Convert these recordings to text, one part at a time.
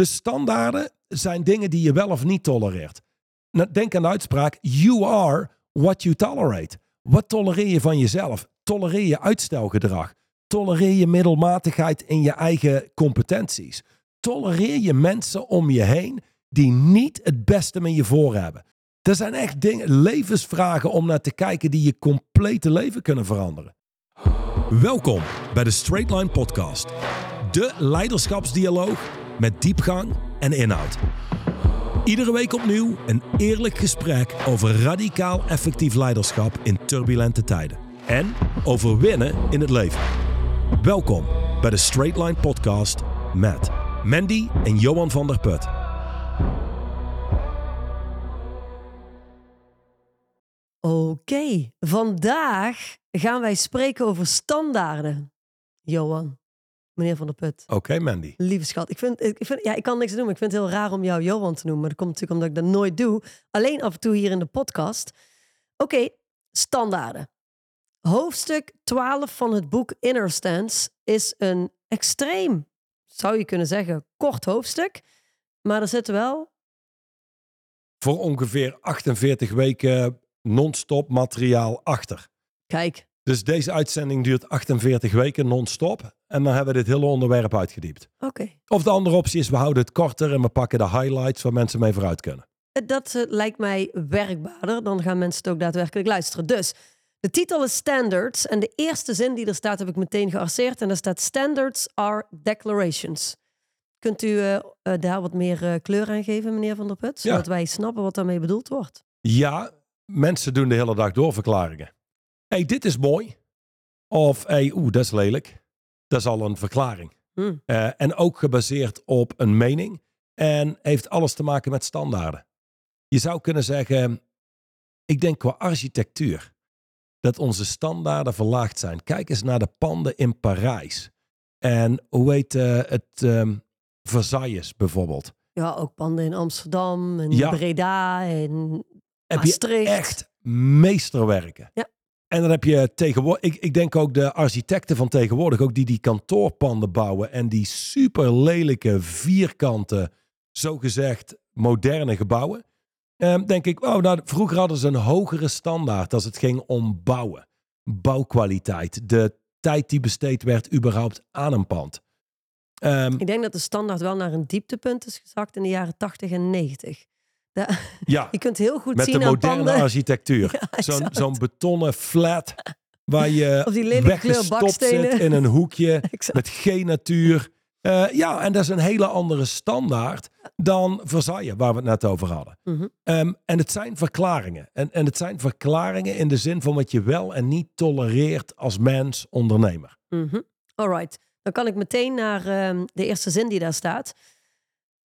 Dus standaarden zijn dingen die je wel of niet tolereert. Nou, Denk aan de uitspraak: You are what you tolerate. Wat tolereer je van jezelf? Tolereer je uitstelgedrag? Tolereer je middelmatigheid in je eigen competenties? Tolereer je mensen om je heen die niet het beste met je voor hebben? Er zijn echt dingen, levensvragen om naar te kijken die je complete leven kunnen veranderen. Welkom bij de Straight Line Podcast. De leiderschapsdialoog met diepgang en inhoud. Iedere week opnieuw een eerlijk gesprek over radicaal effectief leiderschap in turbulente tijden. En over winnen in het leven. Welkom bij de Straight Line Podcast met Mandy en Johan van der Put. Oké, vandaag gaan wij spreken over standaarden. Johan, meneer Van der Put. Oké, Mandy. Lieve schat, ik, vind, ik, vind, ja, ik kan niks doen, maar ik vind het heel raar om jou Johan te noemen. Maar dat komt natuurlijk omdat ik dat nooit doe. Alleen af en toe hier in de podcast. Oké, standaarden. Hoofdstuk 12 van het boek Inner Stance is een extreem, zou je kunnen zeggen, kort hoofdstuk. Maar er zit wel Voor ongeveer 48 weken non-stop materiaal achter. Kijk, Dus deze uitzending duurt 48 weken non-stop. En dan hebben we dit hele onderwerp uitgediept. oké. Of de andere optie is, we houden het korter en we pakken de highlights waar mensen mee vooruit kunnen. Dat eh, lijkt mij werkbaarder. Dan gaan mensen het ook daadwerkelijk luisteren. Dus, de titel is Standards. En de eerste zin die er staat heb ik meteen gearseerd. En daar staat Standards are declarations. Kunt u eh, eh, daar wat meer eh, kleur aan geven, meneer Van der Put? Ja. Zodat wij snappen wat daarmee bedoeld wordt. Ja, mensen doen de hele dag door verklaringen. hey, dit is mooi. Of hey, oeh, dat is lelijk. Dat is al een verklaring. Hm. Eh, en ook gebaseerd op een mening. En heeft alles te maken met standaarden. Je zou kunnen zeggen, ik denk qua architectuur, dat onze standaarden verlaagd zijn. Kijk eens naar de panden in Parijs. En hoe heet eh, het ehm, Versailles bijvoorbeeld. Ja, ook panden in Amsterdam en Ja. Breda en Heb je Maastricht. echt meesterwerken. Ja. En dan heb je tegenwoordig, ik, ik denk ook de architecten van tegenwoordig, ook die die kantoorpanden bouwen en die super lelijke, vierkante, zogezegd moderne gebouwen. Ehm, denk ik, oh, nou, vroeger hadden ze een hogere standaard als het ging om bouwen. Bouwkwaliteit, de tijd die besteed werd überhaupt aan een pand. Ehm, Ik denk dat de standaard wel naar een dieptepunt is gezakt in de jaren 80 en 90. Ja, je kunt heel goed met zien de moderne architectuur. Ja, Zo'n betonnen flat waar je Of die weggestopt zit in een hoekje met geen natuur. Eh, ja, en dat is een hele andere standaard dan Versailles, waar we het net over hadden. Mhm. Ehm, en het zijn verklaringen. En, en het zijn verklaringen in de zin van wat je wel en niet tolereert als mens, ondernemer. Mhm. Alright. Dan kan ik meteen naar ehm, de eerste zin die daar staat.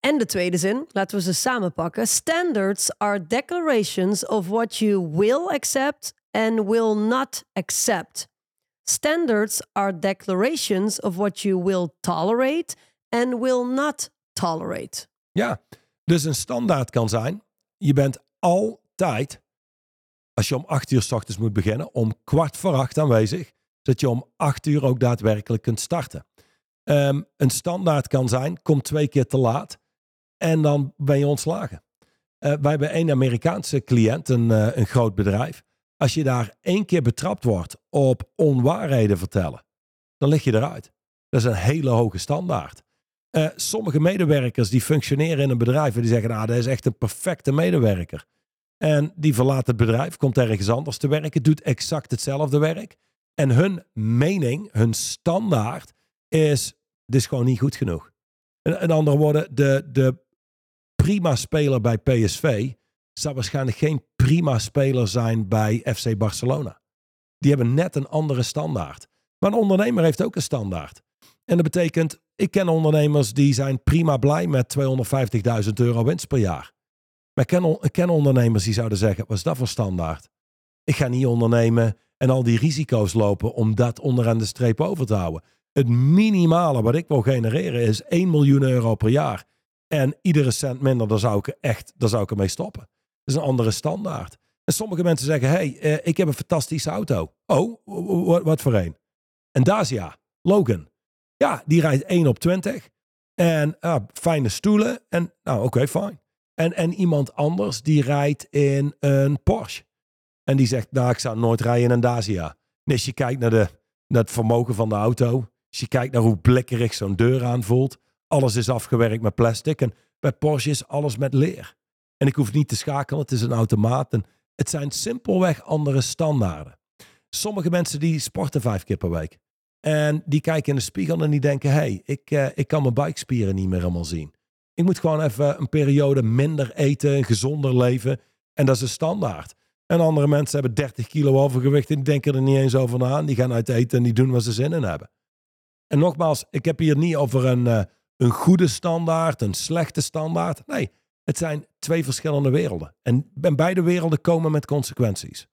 En de tweede zin. Laten we ze samen pakken. Standards are declarations of what you will accept and will not accept. Standards are declarations of what you will tolerate and will not tolerate. Ja, dus een standaard kan zijn, je bent altijd, als je om acht uur s ochtends moet beginnen, om kwart voor acht aanwezig, zodat je om acht uur ook daadwerkelijk kunt starten. Ehm, een standaard kan zijn, kom twee keer te laat en dan ben je ontslagen. Eh, wij hebben één Amerikaanse cliënt, een, eh, een groot bedrijf. Als je daar één keer betrapt wordt op onwaarheden vertellen, dan lig je eruit. Dat is een hele hoge standaard. Eh, sommige medewerkers die functioneren in een bedrijf en die zeggen, nou, dat is echt een perfecte medewerker. En die verlaat het bedrijf, komt ergens anders te werken, doet exact hetzelfde werk. En hun mening, hun standaard is, dit is gewoon niet goed genoeg. In andere woorden, de, de prima speler bij PSV zou waarschijnlijk geen prima speler zijn bij FC Barcelona. Die hebben net een andere standaard. Maar een ondernemer heeft ook een standaard. En dat betekent, ik ken ondernemers die zijn prima blij met 250.000 euro winst per jaar. Maar ik ken, ik ken ondernemers die zouden zeggen, wat is dat voor standaard? Ik ga niet ondernemen en al die risico's lopen om dat onderaan de streep over te houden. Het minimale wat ik wil genereren is 1 miljoen euro per jaar. En iedere cent minder, daar zou ik echt daar zou ik ermee stoppen. Dat is een andere standaard. En sommige mensen zeggen, hey, eh, ik heb een fantastische auto. Oh, wat voor een? Een Dacia, Logan. Ja, die rijdt 1 op 20. En ah, fijne stoelen. En nou, oké, fijn. En, en iemand anders die rijdt in een Porsche. En die zegt, nou, ik zou nooit rijden in een Dacia. En als je kijkt naar, de, naar het vermogen van de auto. Als je kijkt naar hoe blikkerig zo'n deur aanvoelt. Alles is afgewerkt met plastic. En bij Porsche is alles met leer. En ik hoef niet te schakelen. Het is een automaat. En het zijn simpelweg andere standaarden. Sommige mensen die sporten vijf keer per week. En die kijken in de spiegel en die denken: hé, hey, ik, uh, ik kan mijn buikspieren niet meer helemaal zien. Ik moet gewoon even een periode minder eten, gezonder leven. En dat is een standaard. En andere mensen hebben 30 kilo overgewicht en die denken er niet eens over na. Die gaan uit eten en die doen wat ze zin in hebben. En nogmaals, ik heb hier niet over een, uh, een goede standaard, een slechte standaard. Nee, het zijn twee verschillende werelden. En beide werelden komen met consequenties.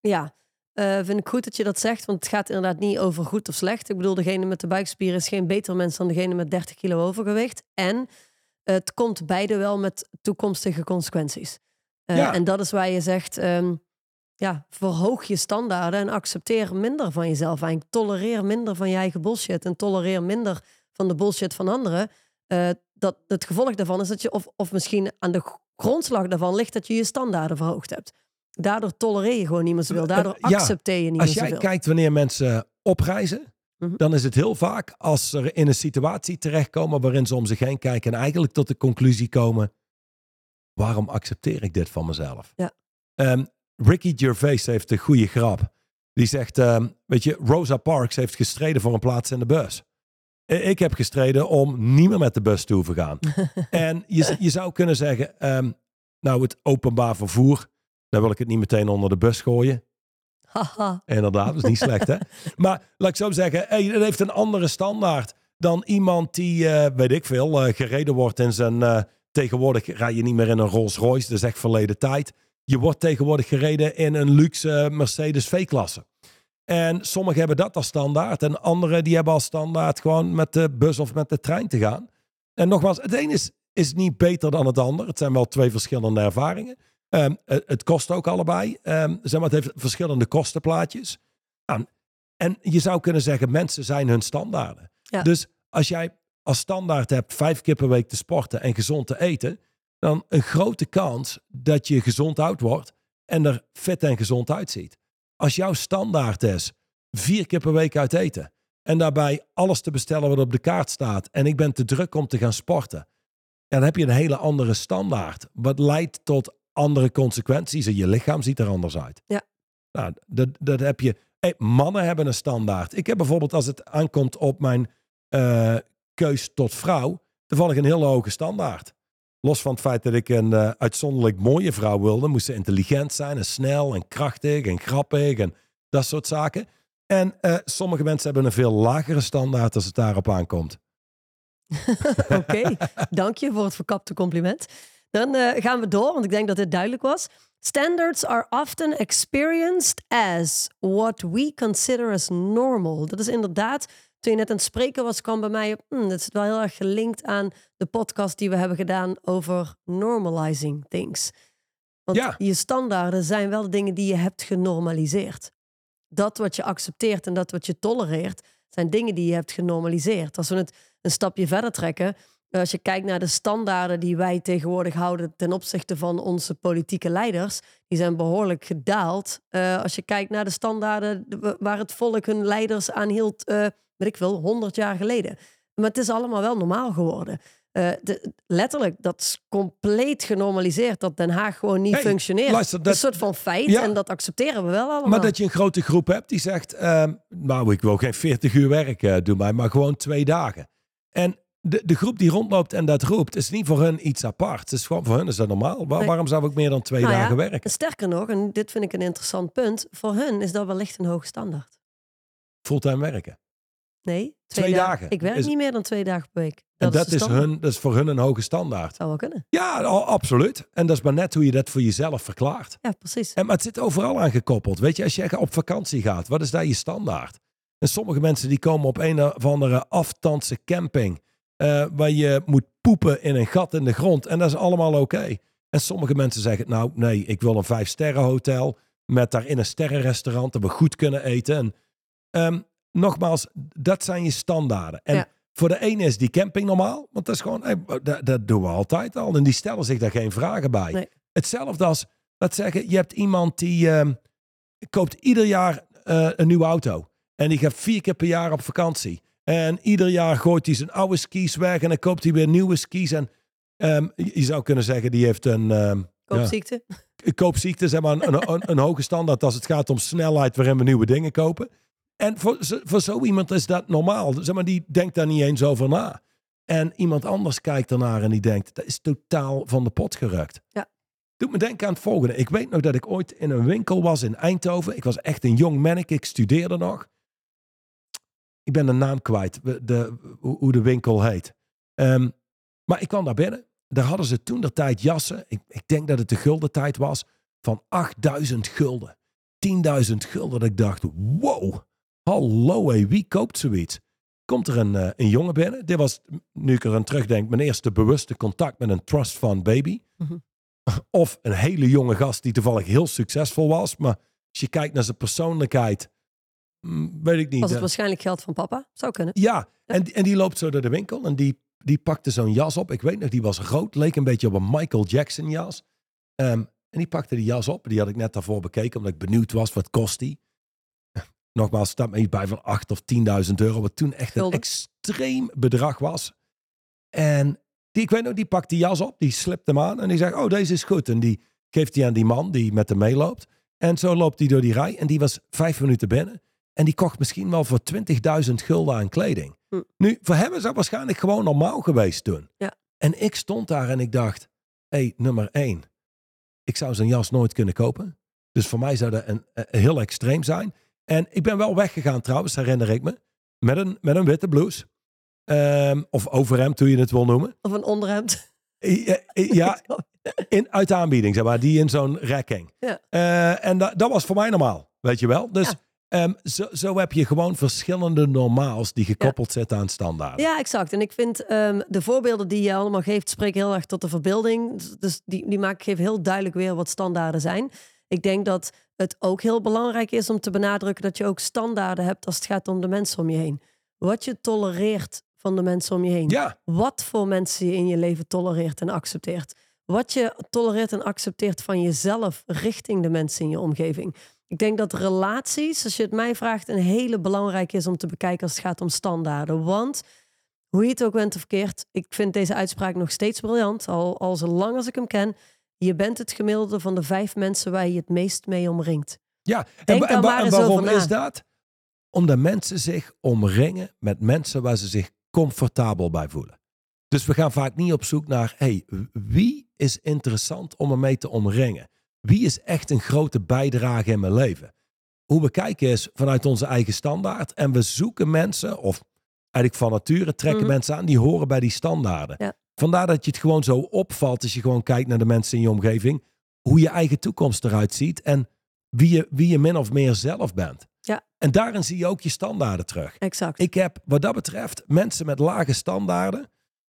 Ja, uh, vind ik goed dat je dat zegt, want het gaat inderdaad niet over goed of slecht. Ik bedoel, degene met de buikspieren is geen beter mens dan degene met 30 kilo overgewicht. En het komt beide wel met toekomstige consequenties. Uh, ja. En dat is waar je zegt, um, ja, verhoog je standaarden en accepteer minder van jezelf. En tolereer minder van je eigen bullshit en tolereer minder van de bullshit van anderen. Uh, dat het gevolg daarvan is dat je, of, of misschien aan de grondslag daarvan ligt dat je je standaarden verhoogd hebt. Daardoor tolereer je gewoon niet meer zoveel. Daardoor accepteer je niet meer zoveel. Als jij kijkt wanneer mensen opreizen, mm dan is het heel vaak als ze in een situatie terechtkomen waarin ze om zich heen kijken en eigenlijk tot de conclusie komen: waarom accepteer ik dit van mezelf? Ja. Um, Ricky Gervais heeft een goede grap. Die zegt, um, weet je, Rosa Parks heeft gestreden voor een plaats in de bus. Ik heb gestreden om niet meer met de bus te hoeven gaan. en je, je zou kunnen zeggen, um, nou het openbaar vervoer, dan wil ik het niet meteen onder de bus gooien. Haha. Inderdaad, dat is niet slecht hè. Maar laat ik zo zeggen, hey, het heeft een andere standaard dan iemand die, uh, weet ik veel, uh, gereden wordt in zijn... Uh, tegenwoordig rij je niet meer in een Rolls Royce, dat is echt verleden tijd. Je wordt tegenwoordig gereden in een luxe Mercedes V-klasse. En sommigen hebben dat als standaard. En anderen die hebben als standaard gewoon met de bus of met de trein te gaan. En nogmaals, het een is, is niet beter dan het ander. Het zijn wel twee verschillende ervaringen. Um, het, kost ook allebei. Um, zeg maar, het heeft verschillende kostenplaatjes. Um, en je zou kunnen zeggen, mensen zijn hun standaarden. Ja. Dus als jij als standaard hebt vijf keer per week te sporten en gezond te eten, dan een grote kans dat je gezond oud wordt en er fit en gezond uitziet. Als jouw standaard is vier keer per week uit eten en daarbij alles te bestellen wat op de kaart staat en ik ben te druk om te gaan sporten, dan heb je een hele andere standaard. Wat leidt tot andere consequenties en je lichaam ziet er anders uit. Ja. Nou, dat, dat heb je. Hey, mannen hebben een standaard. Ik heb bijvoorbeeld als het aankomt op mijn uh, keus tot vrouw, dan val ik een hele hoge standaard. Los van het feit dat ik een uh, uitzonderlijk mooie vrouw wilde, moest ze intelligent zijn en snel en krachtig en grappig en dat soort zaken. En uh, sommige mensen hebben een veel lagere standaard als het daarop aankomt. Oké, dank je voor het verkapte compliment. Dan uh, gaan we door, want ik denk dat dit duidelijk was. Standards are often experienced as what we consider as normal. Dat is inderdaad toen je net aan het spreken was, kwam bij mij op. Hmm, dat is wel heel erg gelinkt aan de podcast die we hebben gedaan over normalizing things. Want ja. je standaarden zijn wel de dingen die je hebt genormaliseerd. Dat wat je accepteert en dat wat je tolereert, zijn dingen die je hebt genormaliseerd. Als we het een stapje verder trekken, als je kijkt naar de standaarden die wij tegenwoordig houden ten opzichte van onze politieke leiders, die zijn behoorlijk gedaald. Uh, als je kijkt naar de standaarden waar het volk hun leiders aan hield, uh, weet ik wel, honderd jaar geleden. Maar het is allemaal wel normaal geworden. Uh, de, letterlijk, dat is compleet genormaliseerd dat Den Haag gewoon niet functioneert. Luister, dat is een soort van feit en dat accepteren we wel allemaal. Maar dat je een grote groep hebt die zegt, uh, nou ik wil geen 40 uur werk uh, doen, mij, maar gewoon twee dagen. En de, de groep die rondloopt en dat roept, is niet voor hun iets apart. Het is gewoon voor hun is dat normaal. Waar, Waarom zou ik meer dan twee nou dagen ja, werken? Sterker nog, en dit vind ik een interessant punt, voor hun is dat wellicht een hoge standaard. Fulltime werken. Nee, twee, twee dagen. dagen. Ik werk is... niet meer dan twee dagen per week. Dat en dat is, is, hun, dat is voor hun een hoge standaard. Zou wel kunnen. Ja, absoluut. En dat is maar net hoe je dat voor jezelf verklaart. Ja, precies. En, maar het zit overal aan gekoppeld. Weet je, als je op vakantie gaat, wat is daar je standaard? En sommige mensen die komen op een of andere aftandse camping. Uh, waar je moet poepen in een gat in de grond. En dat is allemaal oké. En sommige mensen zeggen, nou nee, ik wil een vijf sterren hotel. Met daarin een sterrenrestaurant. Dat we goed kunnen eten. En, um, nogmaals, dat zijn je standaarden. En ja. voor de ene is die camping normaal. Want dat is gewoon, hey, dat, dat doen we altijd al. En die stellen zich daar geen vragen bij. Nee. Hetzelfde als, laat zeggen, je hebt iemand die ehm, koopt ieder jaar eh, een nieuwe auto. En die gaat vier keer per jaar op vakantie. En ieder jaar gooit hij zijn oude skis weg en dan koopt hij weer nieuwe skis. En ehm, je zou kunnen zeggen, die heeft een ja, Koopziekte. koopziekte, zeg maar, een, een, een hoge standaard als het gaat om snelheid waarin we nieuwe dingen kopen. En voor, zo- voor zo iemand is dat normaal. Zeg maar, die denkt daar niet eens over na. En iemand anders kijkt ernaar en die denkt, dat is totaal van de pot gerukt. Ja. Doet me denken aan het volgende. Ik weet nog dat ik ooit in een winkel was in Eindhoven. Ik was echt een jong manneke, ik studeerde nog. Ik ben de naam kwijt, de, hoe hoe de winkel heet. Ehm, maar ik kwam daar binnen. Daar hadden ze toen de tijd jassen. Ik, ik denk dat het de gulden tijd was. Van 8000 gulden. 10.000 gulden. Dat ik dacht, wow. Hallo hé, wie koopt zoiets? Komt er een, eh, een jongen binnen. Dit was, nu ik er aan terugdenk, mijn eerste bewuste contact met een trust fund baby. Mhm. Of een hele jonge gast die toevallig heel succesvol was. Maar als je kijkt naar zijn persoonlijkheid, mm, weet ik niet. Was het eh, waarschijnlijk geld van papa? Zou kunnen. ja, en, die- en die loopt zo door de winkel en die, die pakte zo'n jas op. Ik weet nog, die was rood, leek een beetje op een Michael Jackson jas. Ehm, en die pakte die jas op. Die had ik net daarvoor bekeken, omdat ik benieuwd was, wat kost die? Nogmaals, staat me iets bij van 8 of 10.000 euro, wat toen echt een extreem bedrag was. En die, ik weet nog, die pakt die jas op, die slipt hem aan en die zegt, oh, deze is goed. En die geeft hij aan die man die met hem meeloopt. En zo loopt hij door die rij en die was vijf minuten binnen. En die kocht misschien wel voor 20.000 gulden aan kleding. Hm. Nu, voor hem is dat waarschijnlijk gewoon normaal geweest toen. Ja. En ik stond daar en ik dacht, hé, hey, nummer één. Ik zou zo'n jas nooit kunnen kopen. Dus voor mij zou dat een, een- heel extreem zijn. En ik ben wel weggegaan trouwens, herinner ik me. Met een, met een witte blouse. Ehm, of overhemd, hoe je het wil noemen. Of een onderhemd. Ja, ja in, uit de aanbieding, zeg maar. Die in zo'n rekking. Ja. Eh, en da- dat was voor mij normaal, weet je wel. Dus Ja. ehm, zo, zo heb je gewoon verschillende normaals die gekoppeld zitten aan standaarden. Ja, exact. En ik vind ehm, de voorbeelden die je allemaal geeft, spreken heel erg tot de verbeelding. Dus- Dus die, die geven heel duidelijk weer wat standaarden zijn. Ik denk dat het ook heel belangrijk is om te benadrukken dat je ook standaarden hebt als het gaat om de mensen om je heen. Wat je tolereert van de mensen om je heen. Ja, Wat voor mensen je in je leven tolereert en accepteert. Wat je tolereert en accepteert van jezelf richting de mensen in je omgeving. Ik denk dat relaties, als je het mij vraagt, een hele belangrijke is om te bekijken als het gaat om standaarden. Want hoe je het ook bent of verkeerd, ik vind deze uitspraak nog steeds briljant, al, al zo lang als ik hem ken. Je bent het gemiddelde van de vijf mensen waar je het meest mee omringt. ja. En, waarom is dat? Omdat mensen zich omringen met mensen waar ze zich comfortabel bij voelen. Dus we gaan vaak niet op zoek naar, hey, wie is interessant om ermee te omringen? Wie is echt een grote bijdrage in mijn leven? Hoe we kijken is vanuit onze eigen standaard. En we zoeken mensen, of eigenlijk van nature trekken Mhm. mensen aan die horen bij die standaarden. Ja. Vandaar dat je het gewoon zo opvalt als je gewoon kijkt naar de mensen in je omgeving. Hoe je eigen toekomst eruit ziet en wie je, wie je min of meer zelf bent. Ja. En daarin zie je ook je standaarden terug. Exact. Ik heb wat dat betreft mensen met lage standaarden.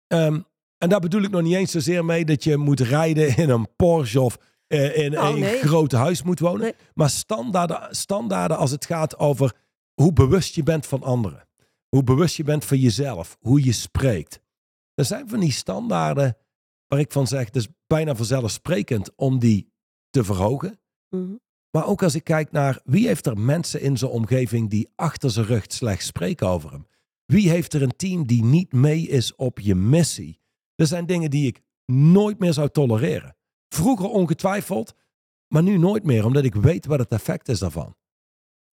Ehm, en daar bedoel ik nog niet eens zozeer mee dat je moet rijden in een Porsche of eh, in Oh, een nee. groot huis moet wonen. Nee. Maar standaarden, standaarden als het gaat over hoe bewust je bent van anderen. Hoe bewust je bent van jezelf. Hoe je spreekt. Er zijn van die standaarden waar ik van zeg, het is bijna vanzelfsprekend om die te verhogen. Mhm. Maar ook als ik kijk naar wie heeft er mensen in zijn omgeving die achter zijn rug slecht spreken over hem. Wie heeft er een team die niet mee is op je missie? Er zijn dingen die ik nooit meer zou tolereren. Vroeger ongetwijfeld, maar nu nooit meer, omdat ik weet wat het effect is daarvan.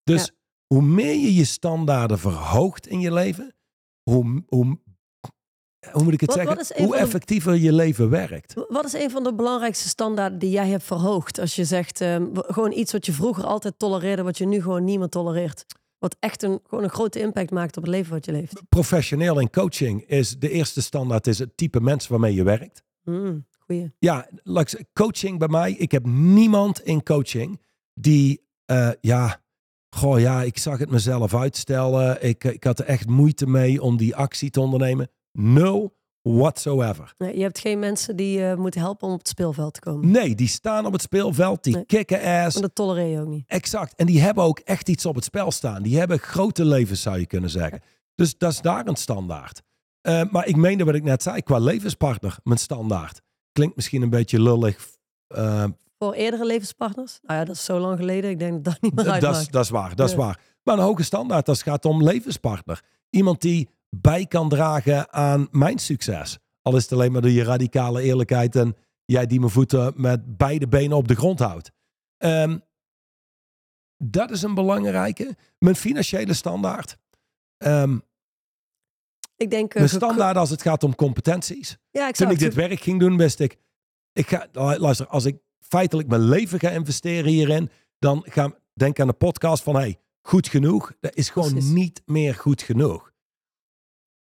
Dus hoe meer je je standaarden verhoogt in je leven, hoe, hoe, hoe moet ik het Wat- zeggen? wat Hoe de- effectiever je leven werkt. Wat is een van de belangrijkste standaarden die jij hebt verhoogd? Als je zegt, ehm, gewoon iets wat je vroeger altijd tolereerde, wat je nu gewoon niet meer tolereert. Wat echt een, gewoon een grote impact maakt op het leven wat je leeft. Professioneel in coaching is de eerste standaard is het type mensen waarmee je werkt. Mm, goeie. Ja, zeggen, coaching bij mij. Ik heb niemand in coaching die, eh, ja, goh, ja, ik zag het mezelf uitstellen. Ik, ik had er echt moeite mee om die actie te ondernemen. Nul whatsoever. Nee, je hebt geen mensen die je moeten helpen om op het speelveld te komen. Nee, die staan op het speelveld, die Nee. kicken ass. Want dat tolereer je ook niet. Exact. En die hebben ook echt iets op het spel staan. Die hebben grote levens, zou je kunnen zeggen. Dus dat is daar een standaard. Eh, maar ik meende wat ik net zei, qua levenspartner, mijn standaard. Klinkt misschien een beetje lullig. eh, Voor eerdere levenspartners? Nou ja, dat is zo lang geleden. Ik denk dat dat niet meer dat, uitmaakt. is, dat is waar, dat is Ja. waar. Maar een hoge standaard, als het gaat om levenspartner. Iemand die bij kan dragen aan mijn succes. Al is het alleen maar door je radicale eerlijkheid en jij die mijn voeten met beide benen op de grond houdt. Ehm, dat is een belangrijke. Mijn financiële standaard. Ehm, Ik denk... eh, mijn standaard als het gaat om competenties. Ja, Toen ik dit werk ging doen, wist ik, ik ga, luister, als ik feitelijk mijn leven ga investeren hierin, dan ga denk aan de podcast van, hey, goed genoeg. Dat is gewoon Precies. niet meer goed genoeg.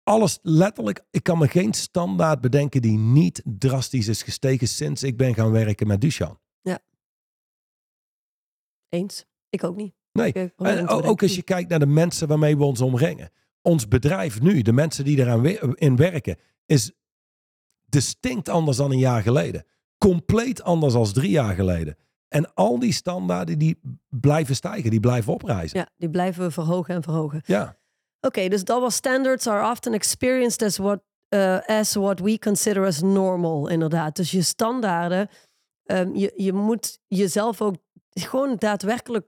Alles letterlijk, ik kan me geen standaard bedenken die niet drastisch is gestegen sinds ik ben gaan werken met Duchan. Eens. Ik ook niet. Nee, Ik, en ook, als je kijkt naar de mensen waarmee we ons omringen. Ons bedrijf nu, de mensen die eraan we- in werken, is distinct anders dan een jaar geleden. Compleet anders dan drie jaar geleden. En al die standaarden die blijven stijgen, die blijven oprijzen. Ja, die blijven we verhogen en verhogen. Ja, Oké, dus dat was standards are often experienced as what, eh, as what we consider as normal, inderdaad. Dus je standaarden, ehm, je, je moet jezelf ook gewoon daadwerkelijk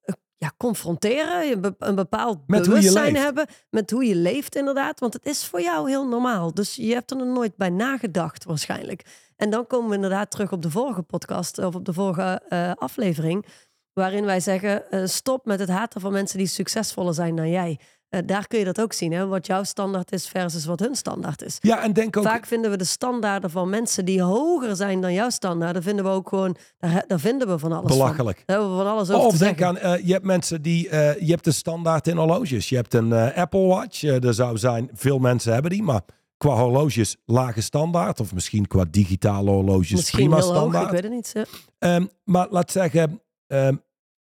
eh, ja, confronteren, een bepaald Met bewustzijn hebben met hoe je leeft, inderdaad. Want het is voor jou heel normaal. Dus je hebt er nog nooit bij nagedacht, waarschijnlijk. En dan komen we inderdaad terug op de vorige podcast of op de vorige eh, aflevering. Waarin wij zeggen: eh, stop met het haten van mensen die succesvoller zijn dan jij. Eh, daar kun je dat ook zien, hè? wat jouw standaard is versus wat hun standaard is. ja en denk ook, Vaak vinden we de standaarden van mensen die hoger zijn dan jouw standaarden, vinden we ook gewoon, daar, daar vinden we van alles van. belachelijk. Daar hebben we van alles over Of te denk zeggen. aan, eh, je hebt mensen die, je hebt de standaard in horloges. Je hebt een Apple Watch, er zou zijn, veel mensen hebben die, maar qua horloges lage standaard. Of misschien qua digitale horloges Misschien prima heel hoog, standaard. ik weet het niet. Ehm, maar laat zeggen, ehm,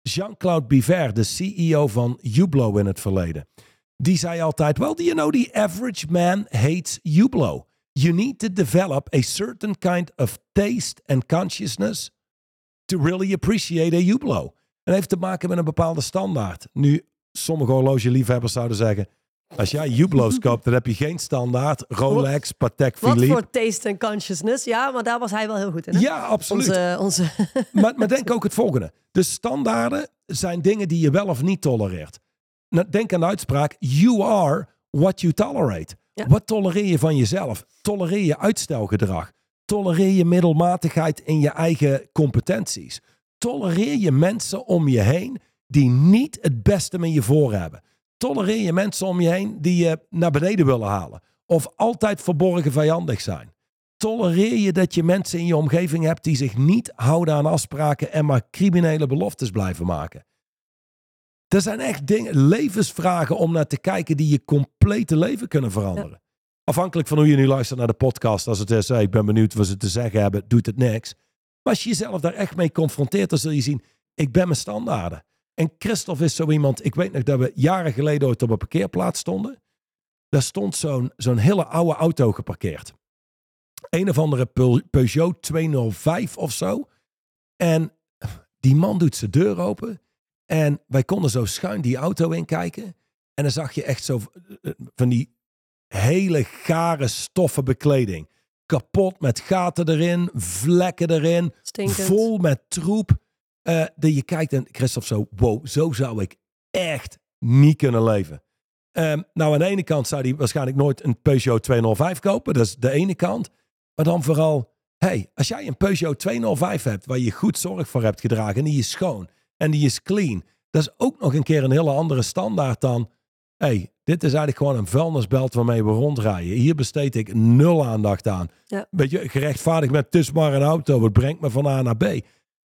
Jean-Claude Biver, de CEO van Hublot in het verleden, die zei altijd: Well, do you know the average man hates Hublot? You need to develop a certain kind of taste and consciousness to really appreciate a Hublot. En heeft te maken met een bepaalde standaard. Nu, sommige horlogeliefhebbers zouden zeggen. Als jij Hublots koopt, dan heb je geen standaard. Rolex, Patek Wat Philippe. voor taste en consciousness. Ja, maar daar was hij wel heel goed in. Hè? Ja, absoluut. Onze, onze maar, maar denk ook het volgende. De standaarden zijn dingen die je wel of niet tolereert. Nou, Denk aan de uitspraak: You are what you tolerate. Ja. Wat tolereer je van jezelf? Tolereer je uitstelgedrag? Tolereer je middelmatigheid in je eigen competenties? Tolereer je mensen om je heen die niet het beste met je voor hebben? Tolereer je mensen om je heen die je naar beneden willen halen? Of altijd verborgen vijandig zijn? Tolereer je dat je mensen in je omgeving hebt die zich niet houden aan afspraken en maar criminele beloftes blijven maken? Er zijn echt dingen, levensvragen om naar te kijken die je complete leven kunnen veranderen. Afhankelijk van hoe je nu luistert naar de podcast. Als het is, hey, ik ben benieuwd wat ze te zeggen hebben, doet het niks. Maar als je jezelf daar echt mee confronteert, dan zul je zien, ik ben mijn standaarden. En Christophe is zo iemand, ik weet nog dat we jaren geleden ooit op een parkeerplaats stonden. Daar stond zo'n zo'n hele oude auto geparkeerd. Een of andere Pe- Peugeot 205 of zo. En die man doet zijn deur open. En wij konden zo schuin die auto inkijken. En dan zag je echt zo eh, van die hele gare stoffen bekleding. Kapot met gaten erin, vlekken erin, stinkend. vol met troep. Eh dat je kijkt en Christophe zo, wow, zo zou ik echt niet kunnen leven. Ehm, nou, aan de ene kant zou hij waarschijnlijk nooit een Peugeot 205 kopen. Dat is de ene kant. Maar dan vooral, hey, als jij een Peugeot 205 hebt waar je goed zorg voor hebt gedragen en die is schoon en die is clean, dat is ook nog een keer een hele andere standaard dan, hey, dit is eigenlijk gewoon een vuilnisbelt waarmee we rondrijden. Hier besteed ik nul aandacht aan. Ja. Beetje gerechtvaardigd met is maar een auto, het brengt me van A naar B.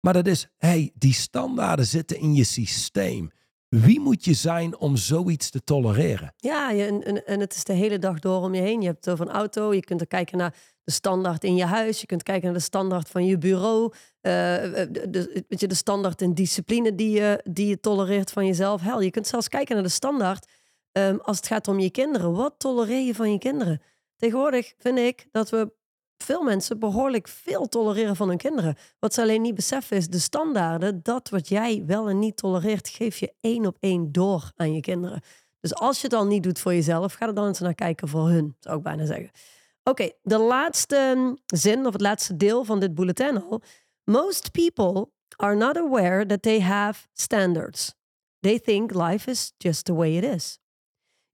Maar dat is, hey, die standaarden zitten in je systeem. Wie moet je zijn om zoiets te tolereren? Ja, en, en, het is de hele dag door om je heen. Je hebt het over een auto. Je kunt er kijken naar de standaard in je huis. Je kunt kijken naar de standaard van je bureau. eh, eh, de, de, weet je, de standaard in discipline die je, die je tolereert van jezelf. Hel, je kunt zelfs kijken naar de standaard ehm, als het gaat om je kinderen. Wat tolereer je van je kinderen? Tegenwoordig vind ik dat we veel mensen behoorlijk veel tolereren van hun kinderen. Wat ze alleen niet beseffen is de standaarden. Dat wat jij wel en niet tolereert, geef je één op één door aan je kinderen. Dus als je het al niet doet voor jezelf, ga er dan eens naar kijken voor hun, zou ik bijna zeggen. Oké, de laatste zin of het laatste deel van dit bulletin al. Most people are not aware that they have standards. They think life is just the way it is.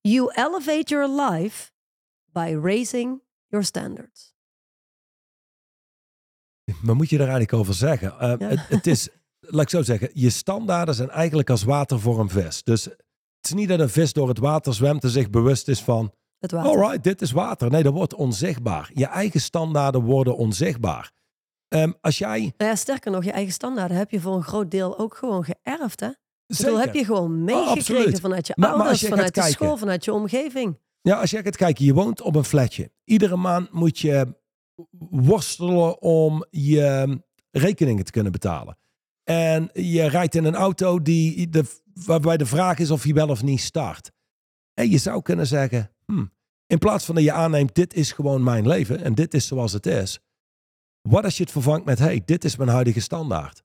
You elevate your life by raising your standards. Maar moet je daar eigenlijk over zeggen? Uh, Ja. het, het is, laat ik zo zeggen, je standaarden zijn eigenlijk als water voor een vis. Dus het is niet dat een vis door het water zwemt en zich bewust is van, Het water. alright, dit is water. Nee, dat wordt onzichtbaar. Je eigen standaarden worden onzichtbaar. Ehm, als jij, Nou ja, sterker nog, je eigen standaarden heb je voor een groot deel ook gewoon geërfd. Hè? Bedoel, heb je gewoon meegekregen absoluut. vanuit je Maar- ouders, vanuit de kijken- school, vanuit je omgeving. Ja, als jij gaat kijken, je woont op een flatje. Iedere maand moet je worstelen om je rekeningen te kunnen betalen. En je rijdt in een auto die de, waarbij de vraag is of je wel of niet start. En je zou kunnen zeggen, hmm, in plaats van dat je aanneemt, dit is gewoon mijn leven en dit is zoals het is. Wat als je het vervangt met, hey, dit is mijn huidige standaard.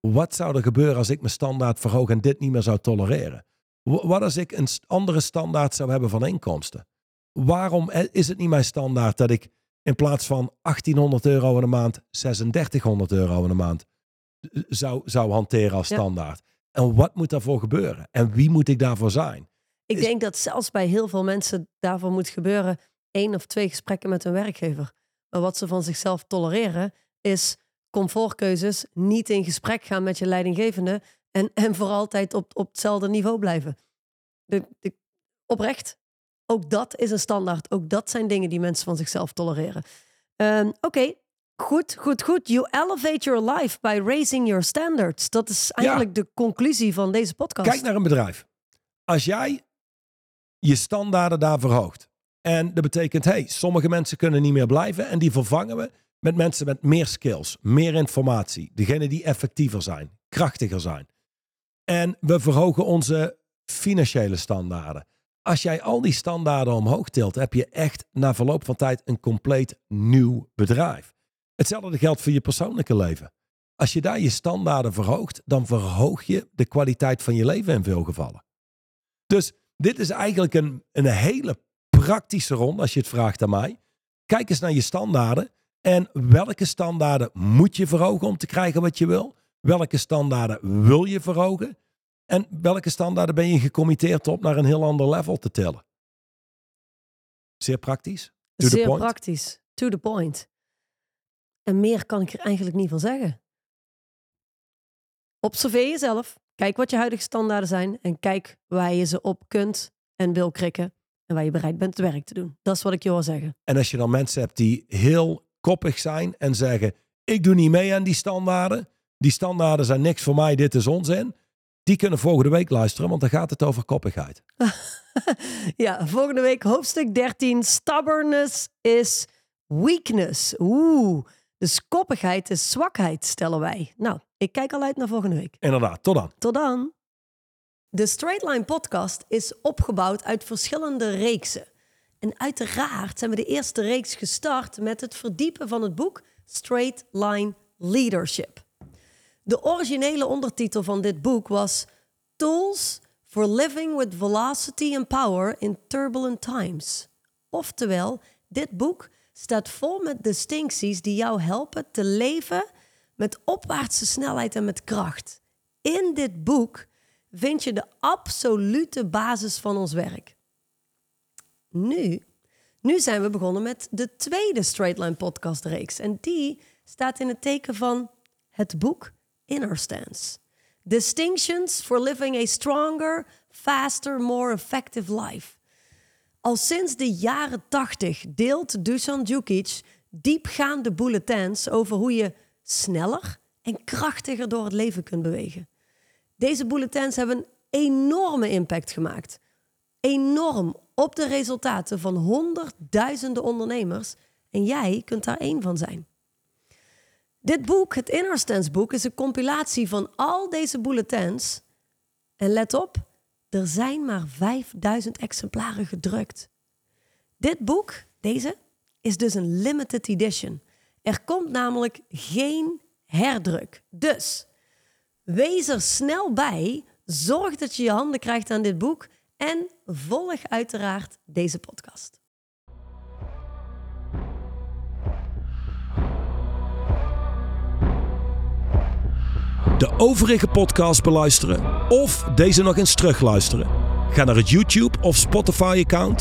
Wat zou er gebeuren als ik mijn standaard verhoog en dit niet meer zou tolereren? Wa- Wat als ik een andere standaard zou hebben van inkomsten? Waarom eh, is het niet mijn standaard dat ik in plaats van 1800 euro in de maand 3600 euro in de maand eh, zou, zou hanteren als Ja. standaard? En wat moet daarvoor gebeuren? En wie moet ik daarvoor zijn? Ik Is- denk dat zelfs bij heel veel mensen daarvoor moet gebeuren één of twee gesprekken met hun werkgever. Maar wat ze van zichzelf tolereren is comfortkeuzes, niet in gesprek gaan met je leidinggevende en, en voor altijd op, op hetzelfde niveau blijven. De, de, oprecht. Ook dat is een standaard. Ook dat zijn dingen die mensen van zichzelf tolereren. Ehm, Oké, goed, goed, goed. You elevate your life by raising your standards. Dat is eigenlijk de conclusie van deze podcast. Kijk naar een bedrijf. Als jij je standaarden daar verhoogt. En dat betekent, hey, sommige mensen kunnen niet meer blijven. En die vervangen we met mensen met meer skills, meer informatie. Degene die effectiever zijn, krachtiger zijn. En we verhogen onze financiële standaarden. Als jij al die standaarden omhoog tilt, heb je echt na verloop van tijd een compleet nieuw bedrijf. Hetzelfde geldt voor je persoonlijke leven. Als je daar je standaarden verhoogt, dan verhoog je de kwaliteit van je leven in veel gevallen. Dus dit is eigenlijk een, een hele praktische ronde, als je het vraagt aan mij. Kijk eens naar je standaarden. En welke standaarden moet je verhogen om te krijgen wat je wil? Welke standaarden wil je verhogen? En welke standaarden ben je gecommitteerd op naar een heel ander level te tillen? Zeer praktisch. To the Zeer point. praktisch. To the point. En meer kan ik er eigenlijk niet van zeggen. Observeer jezelf. Kijk wat je huidige standaarden zijn. En kijk waar je ze op kunt en wil krikken. En waar je bereid bent het werk te doen. Dat is wat ik je wil zeggen. En als je dan mensen hebt die heel koppig zijn en zeggen: Ik doe niet mee aan die standaarden. Die standaarden zijn niks voor mij, dit is onzin. Die kunnen volgende week luisteren, want dan gaat het over koppigheid. ja, volgende week hoofdstuk 13. Stubbornness is weakness. Oeh, dus koppigheid is zwakheid, stellen wij. Nou, ik kijk al uit naar volgende week. Inderdaad, tot dan. Tot dan. De Straight Line podcast is opgebouwd uit verschillende reeksen. En uiteraard zijn we de eerste reeks gestart met het verdiepen van het boek Straight Line Leadership. De originele ondertitel van dit boek was Tools for Living with Velocity and Power in Turbulent Times. Oftewel, dit boek staat vol met distincties die jou helpen te leven met opwaartse snelheid en met kracht. In dit boek vind je de absolute basis van ons werk. Nu, nu zijn we begonnen met de tweede Straight Line podcast reeks. En die staat in het teken van het boek Inner Stance. Distinctions for living a stronger, faster, more effective life. Al sinds de jaren 80 deelt Dusan Djukic diepgaande bulletins over hoe je sneller en krachtiger door het leven kunt bewegen. Deze bulletins hebben een enorme impact gemaakt. Enorm op de resultaten van honderdduizenden ondernemers. En jij kunt daar één van zijn. Dit boek, het Inner Stance boek, is een compilatie van al deze bulletins. En let op, er zijn maar 5000 exemplaren gedrukt. Dit boek, deze, is dus een limited edition. Er komt namelijk geen herdruk. Dus wees er snel bij. Zorg dat je je handen krijgt aan dit boek. En volg uiteraard deze podcast. De overige podcast beluisteren of deze nog eens terugluisteren? Ga naar het YouTube of Spotify account